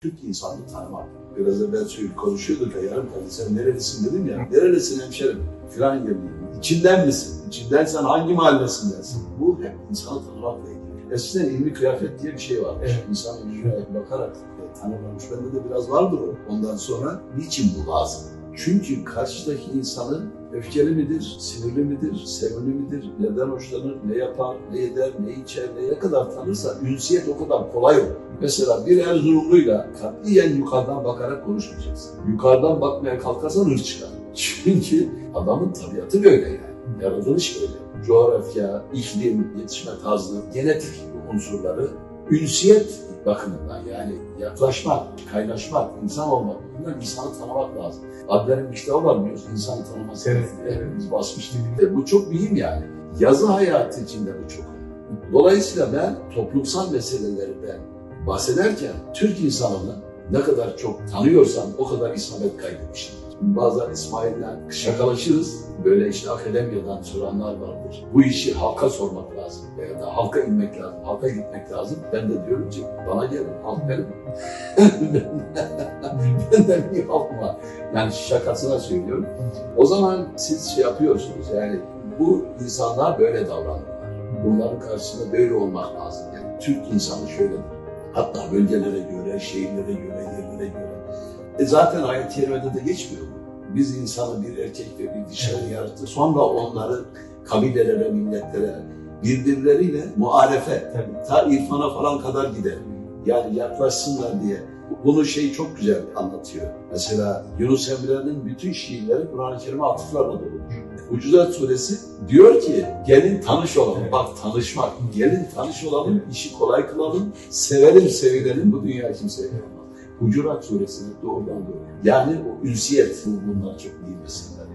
Türk insanını tanımak. Biraz evvel söyleyip konuşuyorduk ya yarım kaldı. Sen nerelisin dedim ya. Nerelisin hemşerim? Filan yerliyim. İçinden misin? İçindensen hangi mahallesindensin? Bu hep insanı tanımakla ilgili. Eskiden ilmi kıyafet diye bir şey var. Evet. İnsanın yüzüne bakarak e, tanımlamış. Bende de biraz vardır o. Ondan sonra niçin bu lazım? Çünkü karşıdaki insanı öfkeli midir, sinirli midir, sevimli midir, neden hoşlanır, ne yapar, ne eder, ne içer, ne kadar tanırsa ünsiyet o kadar kolay olur. Mesela bir Erzurumluyla katiyen yukarıdan bakarak konuşmayacaksın. Yukarıdan bakmaya kalkarsan hır çıkar. Çünkü adamın tabiatı böyle yani. Yaratılış böyle. Coğrafya, iklim, yetişme tarzı, genetik unsurları, ünsiyet bakımından yani yaklaşmak, kaynaşmak, insan olmak, bunlar insanı tanımak lazım. Adler'in kitabı var biliyorsun, insanı tanıması. Evet, Hepimiz basmıştık. E, bu çok mühim yani. Yazı hayatı içinde bu çok önemli. Dolayısıyla ben toplumsal meselelerden bahsederken Türk insanını ne kadar çok tanıyorsam o kadar isabet kaydetmişim. Bazen İsmail'le şakalaşırız. Böyle işte akademiyadan soranlar vardır. Bu işi halka sormak lazım veya da halka inmek lazım, halka gitmek lazım. Ben de diyorum ki bana gelin, halk benim. Benden bir halk var. Yani şakasına söylüyorum. O zaman siz şey yapıyorsunuz yani bu insanlar böyle davranırlar. Bunların karşısında böyle olmak lazım. Yani Türk insanı şöyledir. Hatta bölgelere göre, şehirlere göre, yerlere göre. E zaten ayet-i kerimede de geçmiyor mu? Biz insanı bir erkek ve bir dişiyle yarattık. Sonra onları kabilelere, milletlere, birbirleriyle muarefe, Tabii. ta irfana falan kadar gider. Yani yaklaşsınlar diye. Bunu şey çok güzel anlatıyor. Mesela Yunus Emre'nin bütün şiirleri Kur'an-ı Kerim'e atıflarla doludur. Hucurat suresi diyor ki gelin tanış olalım. Evet. Bak tanışmak. Gelin tanış olalım, işi kolay kılalım, sevelim sevilelim bu dünya kimseye. Hucurat suresine doğrudan doğru. Yani o ünsiyet bunlar çok iyi meseleler.